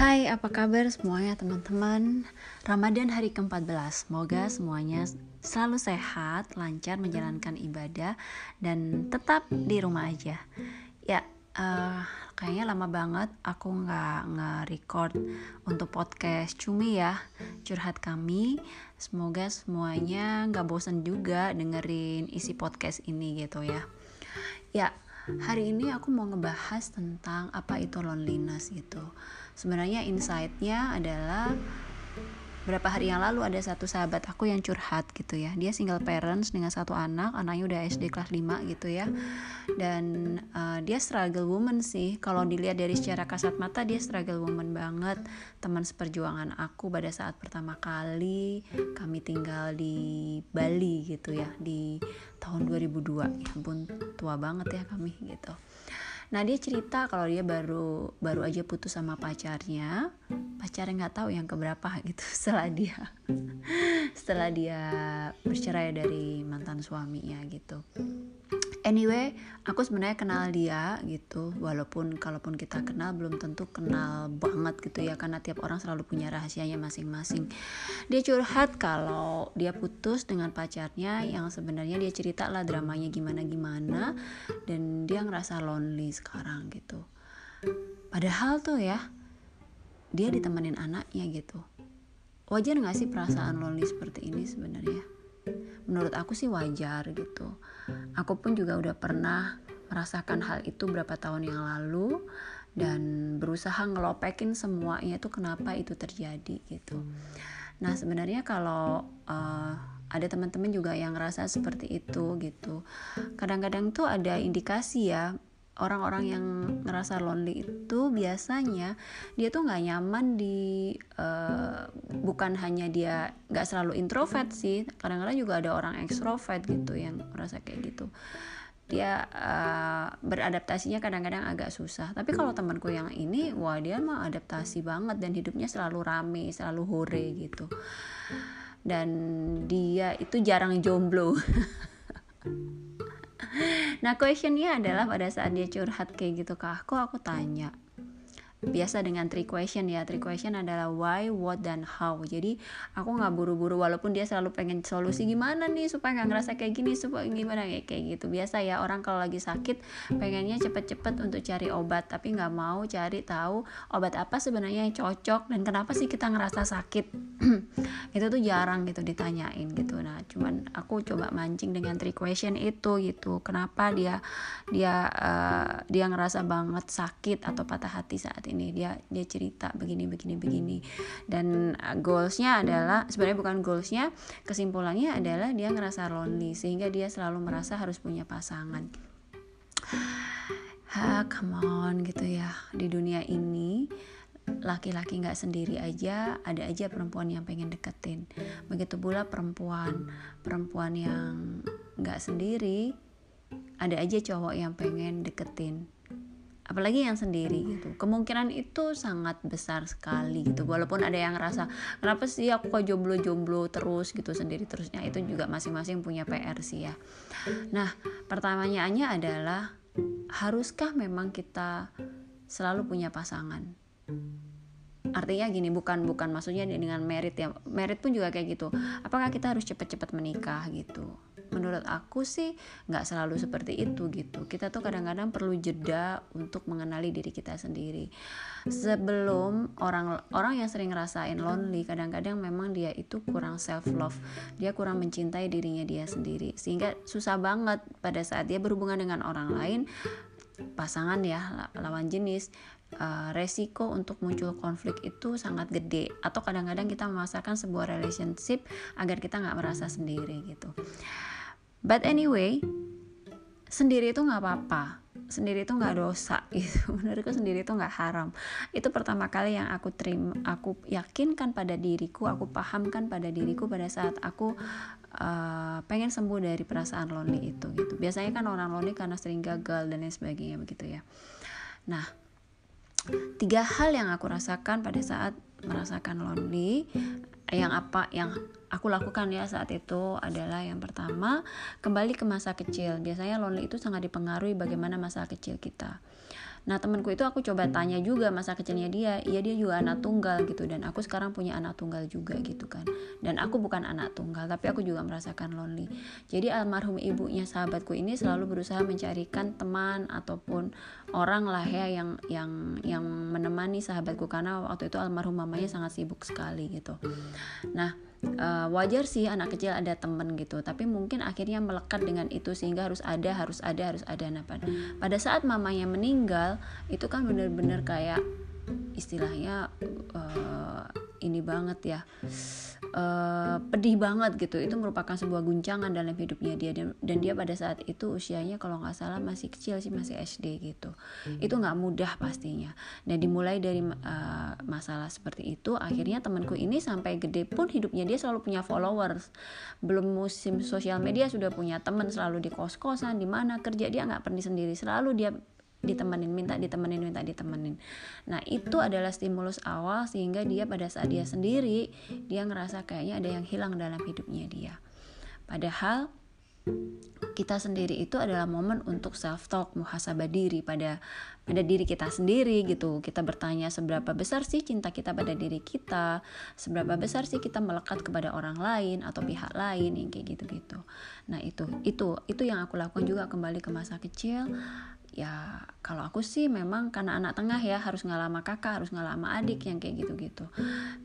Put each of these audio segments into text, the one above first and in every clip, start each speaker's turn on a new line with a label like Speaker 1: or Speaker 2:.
Speaker 1: Hai, apa kabar semuanya teman-teman? Ramadan hari ke-14. Semoga semuanya selalu sehat, lancar menjalankan ibadah dan tetap di rumah aja. Ya, uh, kayaknya lama banget aku nggak nge-record untuk podcast cumi ya curhat kami. Semoga semuanya nggak bosan juga dengerin isi podcast ini gitu ya. Ya, hari ini aku mau ngebahas tentang apa itu loneliness gitu sebenarnya insightnya adalah berapa hari yang lalu ada satu sahabat aku yang curhat gitu ya. Dia single parents dengan satu anak anaknya udah SD kelas 5 gitu ya. Dan uh, dia struggle woman sih. Kalau dilihat dari secara kasat mata dia struggle woman banget. Teman seperjuangan aku pada saat pertama kali kami tinggal di Bali gitu ya di tahun 2002 ya ampun tua banget ya kami gitu Nah dia cerita kalau dia baru baru aja putus sama pacarnya, pacarnya nggak tahu yang keberapa gitu setelah dia setelah dia bercerai dari mantan suaminya gitu anyway aku sebenarnya kenal dia gitu. Walaupun kalaupun kita kenal belum tentu kenal banget gitu ya. Karena tiap orang selalu punya rahasianya masing-masing. Dia curhat kalau dia putus dengan pacarnya yang sebenarnya dia cerita lah dramanya gimana gimana dan dia ngerasa lonely sekarang gitu. Padahal tuh ya dia ditemenin anaknya gitu. Wajar gak sih perasaan lonely seperti ini sebenarnya menurut aku sih wajar gitu. Aku pun juga udah pernah merasakan hal itu berapa tahun yang lalu dan berusaha ngelopekin semuanya itu kenapa itu terjadi gitu. Nah sebenarnya kalau uh, ada teman-teman juga yang ngerasa seperti itu gitu kadang-kadang tuh ada indikasi ya orang-orang yang ngerasa lonely itu biasanya dia tuh nggak nyaman di uh, bukan hanya dia nggak selalu introvert sih kadang-kadang juga ada orang ekstrovert gitu yang merasa kayak gitu. Dia uh, beradaptasinya kadang-kadang agak susah. Tapi kalau temanku yang ini wah dia mah adaptasi banget dan hidupnya selalu rame selalu hore gitu. Dan dia itu jarang jomblo nah questionnya adalah pada saat dia curhat kayak gitu ke aku aku tanya biasa dengan three question ya. Three question adalah why what dan how. Jadi aku nggak buru-buru walaupun dia selalu pengen solusi gimana nih supaya nggak ngerasa kayak gini supaya gimana kayak kayak gitu. Biasa ya orang kalau lagi sakit pengennya cepet-cepet untuk cari obat tapi nggak mau cari tahu obat apa sebenarnya yang cocok dan kenapa sih kita ngerasa sakit. Itu tuh jarang gitu ditanyain gitu. Nah cuman aku coba mancing dengan three question itu gitu. Kenapa dia dia uh, dia ngerasa banget sakit atau patah hati saat ini dia dia cerita begini begini begini. Dan uh, goalsnya adalah sebenarnya bukan goalsnya kesimpulannya adalah dia ngerasa lonely sehingga dia selalu merasa harus punya pasangan. Ha come on gitu ya. Di dunia ini laki-laki nggak sendiri aja ada aja perempuan yang pengen deketin. Begitu pula perempuan. Perempuan yang nggak sendiri ada aja cowok yang pengen deketin apalagi yang sendiri gitu. Kemungkinan itu sangat besar sekali gitu. Walaupun ada yang ngerasa kenapa sih aku kok jomblo-jomblo terus? gitu sendiri terusnya itu juga masing-masing punya PR sih ya. Nah pertanyaannya adalah haruskah memang kita selalu punya pasangan? Artinya gini bukan bukan. Maksudnya dengan merit ya. Merit pun juga kayak gitu. Apakah kita harus cepat-cepat menikah gitu menurut aku sih nggak selalu seperti itu gitu. Kita tuh kadang-kadang perlu jeda untuk mengenali diri kita sendiri. Sebelum orang orang yang sering ngerasain lonely kadang-kadang memang dia itu kurang self love dia kurang mencintai dirinya dia sendiri. Sehingga susah banget pada saat dia berhubungan dengan orang lain pasangan ya lawan jenis uh, resiko untuk muncul konflik itu sangat gede. Atau kadang-kadang kita memasarkan sebuah relationship agar kita nggak merasa sendiri gitu but anyway sendiri itu nggak apa-apa. Sendiri itu nggak dosa gitu. Menurutku sendiri itu nggak haram. Itu pertama kali yang aku terima aku yakinkan pada diriku aku pahamkan pada diriku pada saat aku uh, pengen sembuh dari perasaan lonely itu gitu. Biasanya kan orang lonely karena sering gagal dan lain sebagainya begitu ya. Nah tiga hal yang aku rasakan pada saat merasakan lonely. Yang apa yang aku lakukan ya saat itu adalah yang pertama kembali ke masa kecil. Biasanya lonely itu sangat dipengaruhi bagaimana masa kecil kita nah temanku itu aku coba tanya juga masa kecilnya dia iya dia juga anak tunggal gitu. Dan aku sekarang punya anak tunggal juga gitu kan. Dan aku bukan anak tunggal tapi aku juga merasakan lonely. Jadi almarhum ibunya sahabatku ini selalu berusaha mencarikan teman ataupun orang lah ya yang yang yang menemani sahabatku. Karena waktu itu almarhum mamanya sangat sibuk sekali gitu. Nah uh, wajar sih anak kecil ada temen gitu tapi mungkin akhirnya melekat dengan itu sehingga harus ada harus ada harus ada nah pada saat mamanya meninggal itu kan bener-bener kayak istilahnya uh, ini banget ya uh, pedih banget gitu. Itu merupakan sebuah guncangan dalam hidupnya dia. Dan, dia pada saat itu usianya kalau nggak salah masih kecil sih masih SD gitu. Itu nggak mudah pastinya. Dan dimulai dari uh, masalah seperti itu akhirnya temanku ini sampai gede pun hidupnya dia selalu punya followers. Belum musim sosial media sudah punya teman selalu di kos kosan di mana kerja dia nggak pernah sendiri. Selalu dia ditemenin minta ditemenin minta ditemenin. Nah itu adalah stimulus awal sehingga dia pada saat dia sendiri dia ngerasa kayaknya ada yang hilang dalam hidupnya dia. Padahal kita sendiri itu adalah momen untuk self talk muhasabah diri pada pada diri kita sendiri gitu. Kita bertanya seberapa besar sih cinta kita pada diri kita seberapa besar sih kita melekat kepada orang lain atau pihak lain yang kayak gitu gitu nah itu itu itu yang aku lakukan juga kembali ke masa kecil ya kalau aku sih memang karena anak tengah ya harus ngalah sama kakak harus ngalah sama adik yang kayak gitu-gitu.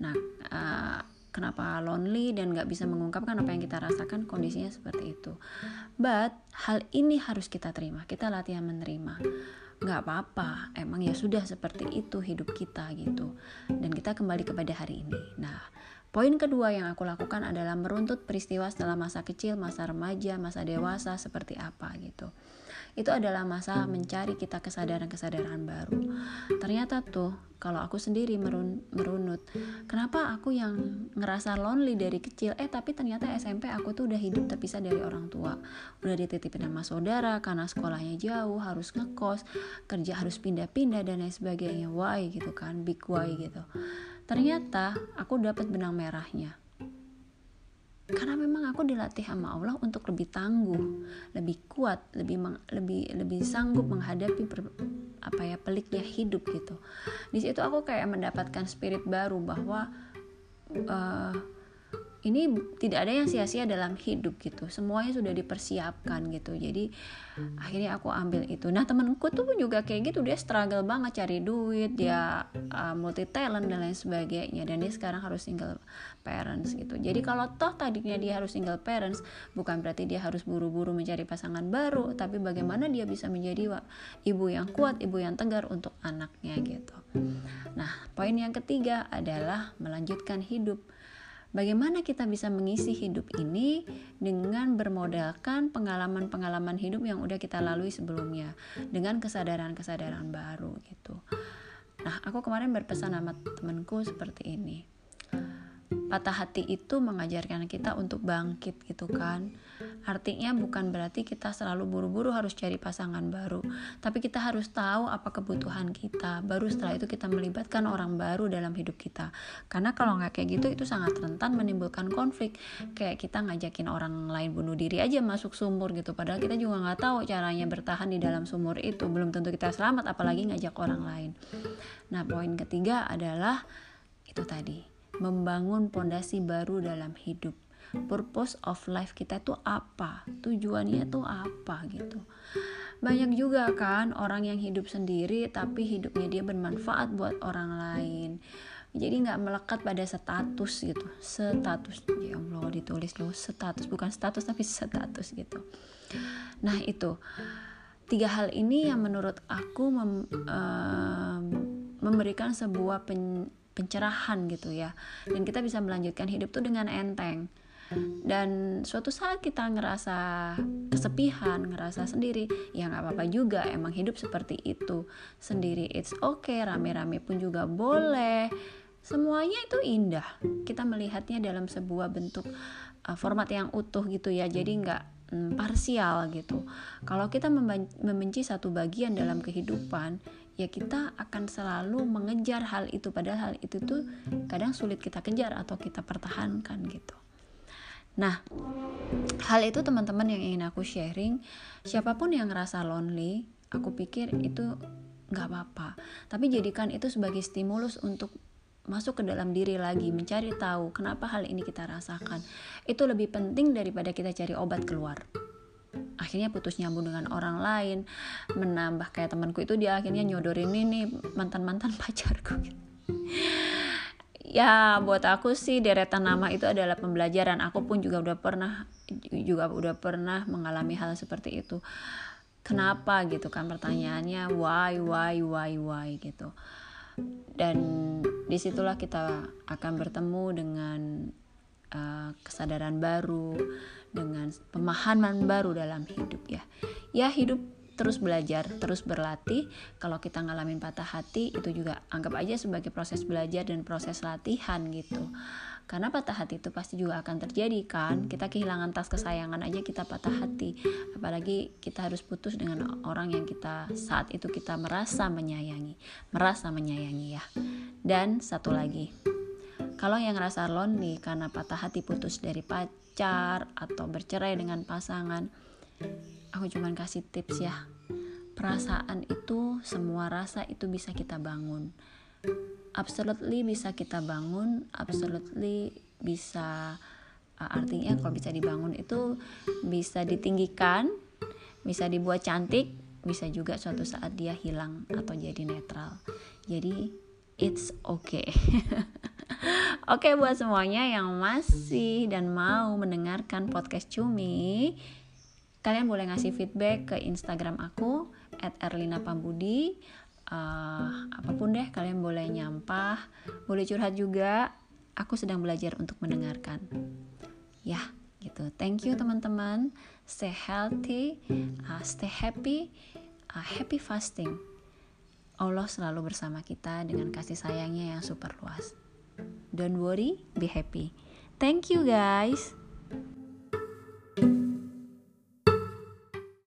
Speaker 1: Nah uh, kenapa lonely dan nggak bisa mengungkapkan apa yang kita rasakan kondisinya seperti itu. But hal ini harus kita terima kita latihan menerima. Nggak apa-apa emang ya sudah seperti itu hidup kita gitu. Dan kita kembali kepada hari ini. Nah Poin kedua yang aku lakukan adalah meruntut peristiwa setelah masa kecil, masa remaja, masa dewasa seperti apa gitu. Itu adalah masa mencari kita kesadaran-kesadaran baru. Ternyata tuh kalau aku sendiri merun merunut, kenapa aku yang ngerasa lonely dari kecil, eh tapi ternyata SMP aku tuh udah hidup terpisah dari orang tua, udah dititipin sama saudara karena sekolahnya jauh, harus ngekos, kerja harus pindah-pindah dan lain sebagainya, why gitu kan, big why gitu. Ternyata aku dapat benang merahnya karena memang aku dilatih sama Allah untuk lebih tangguh, lebih kuat, lebih lebih lebih sanggup menghadapi per, apa ya peliknya hidup gitu. Di situ aku kayak mendapatkan spirit baru bahwa uh, ini tidak ada yang sia-sia dalam hidup gitu. Semuanya sudah dipersiapkan gitu. Jadi akhirnya aku ambil itu. Nah temenku tuh juga kayak gitu. Dia struggle banget cari duit. Dia uh, multi talent dan lain sebagainya. Dan dia sekarang harus single parents gitu. Jadi kalau toh tadinya dia harus single parents bukan berarti dia harus buru-buru mencari pasangan baru tapi bagaimana dia bisa menjadi ibu yang kuat ibu yang tegar untuk anaknya gitu. Nah poin yang ketiga adalah melanjutkan hidup Bagaimana kita bisa mengisi hidup ini dengan bermodalkan pengalaman-pengalaman hidup yang udah kita lalui sebelumnya dengan kesadaran-kesadaran baru gitu. Nah, aku kemarin berpesan sama temanku seperti ini patah hati itu mengajarkan kita untuk bangkit gitu kan. Artinya bukan berarti kita selalu buru-buru harus cari pasangan baru. Tapi kita harus tahu apa kebutuhan kita. Baru setelah itu kita melibatkan orang baru dalam hidup kita. Karena kalau nggak kayak gitu itu sangat rentan menimbulkan konflik. Kayak kita ngajakin orang lain bunuh diri aja masuk sumur gitu. Padahal kita juga nggak tahu caranya bertahan di dalam sumur itu. Belum tentu kita selamat apalagi ngajak orang lain. Nah poin ketiga adalah itu tadi membangun pondasi baru dalam hidup. Purpose of life kita tuh apa? Tujuannya tuh apa gitu? Banyak juga kan orang yang hidup sendiri tapi hidupnya dia bermanfaat buat orang lain. Jadi nggak melekat pada status gitu. Status ya Allah ditulis loh status. Bukan status tapi status gitu. Nah itu. Tiga hal ini yang menurut aku mem, uh, memberikan sebuah pen, pencerahan gitu ya dan kita bisa melanjutkan hidup tuh dengan enteng dan suatu saat kita ngerasa kesepian, ngerasa sendiri, ya nggak apa-apa juga. Emang hidup seperti itu sendiri. It's okay, rame-rame pun juga boleh. Semuanya itu indah. Kita melihatnya dalam sebuah bentuk uh, format yang utuh gitu ya. Jadi nggak mm, parsial gitu. Kalau kita membenci satu bagian dalam kehidupan, ya kita akan selalu mengejar hal itu. Padahal hal itu tuh kadang sulit kita kejar atau kita pertahankan gitu. Nah, hal itu teman-teman yang ingin aku sharing, siapa pun yang ngerasa lonely, aku pikir itu nggak apa-apa. Tapi jadikan itu sebagai stimulus untuk masuk ke dalam diri lagi mencari tahu kenapa hal ini kita rasakan. Itu lebih penting daripada kita cari obat keluar akhirnya putus nyambung dengan orang lain menambah kayak temanku itu dia akhirnya nyodorin ini mantan mantan pacarku. Ya buat aku sih deretan nama itu adalah pembelajaran. Aku pun juga udah pernah juga udah pernah mengalami hal seperti itu. Kenapa gitu kan pertanyaannya? Why why why why gitu. Dan di situlah kita akan bertemu dengan uh, kesadaran baru dengan pemahaman baru dalam hidup ya. Ya hidup terus belajar terus berlatih. Kalau kita ngalamin patah hati itu juga anggap aja sebagai proses belajar dan proses latihan gitu. Karena patah hati itu pasti juga akan terjadi kan? Kita kehilangan tas kesayangan aja kita patah hati. Apalagi kita harus putus dengan orang yang kita saat itu kita merasa menyayangi merasa menyayangi ya. Dan satu lagi kalau yang ngerasa lonely karena patah hati putus dari pacar atau bercerai dengan pasangan aku cuman kasih tips ya. Perasaan itu semua rasa itu bisa kita bangun. Absolutely bisa kita bangun absolutely bisa uh, artinya kalau bisa dibangun itu bisa ditinggikan bisa dibuat cantik bisa juga suatu saat dia hilang atau jadi netral. Jadi it's okay Oke buat semuanya yang masih dan mau mendengarkan podcast Cumi Kalian boleh ngasih feedback ke Instagram aku At Erlina Pambudi. Uh, apa pun deh kalian boleh nyampah. Boleh curhat juga. Aku sedang belajar untuk mendengarkan. Ya gitu. Thank you teman-teman. Stay healthy uh, stay happy uh, happy fasting. Allah selalu bersama kita dengan kasih sayangnya yang super luas Don't worry, be happy. Thank you guys.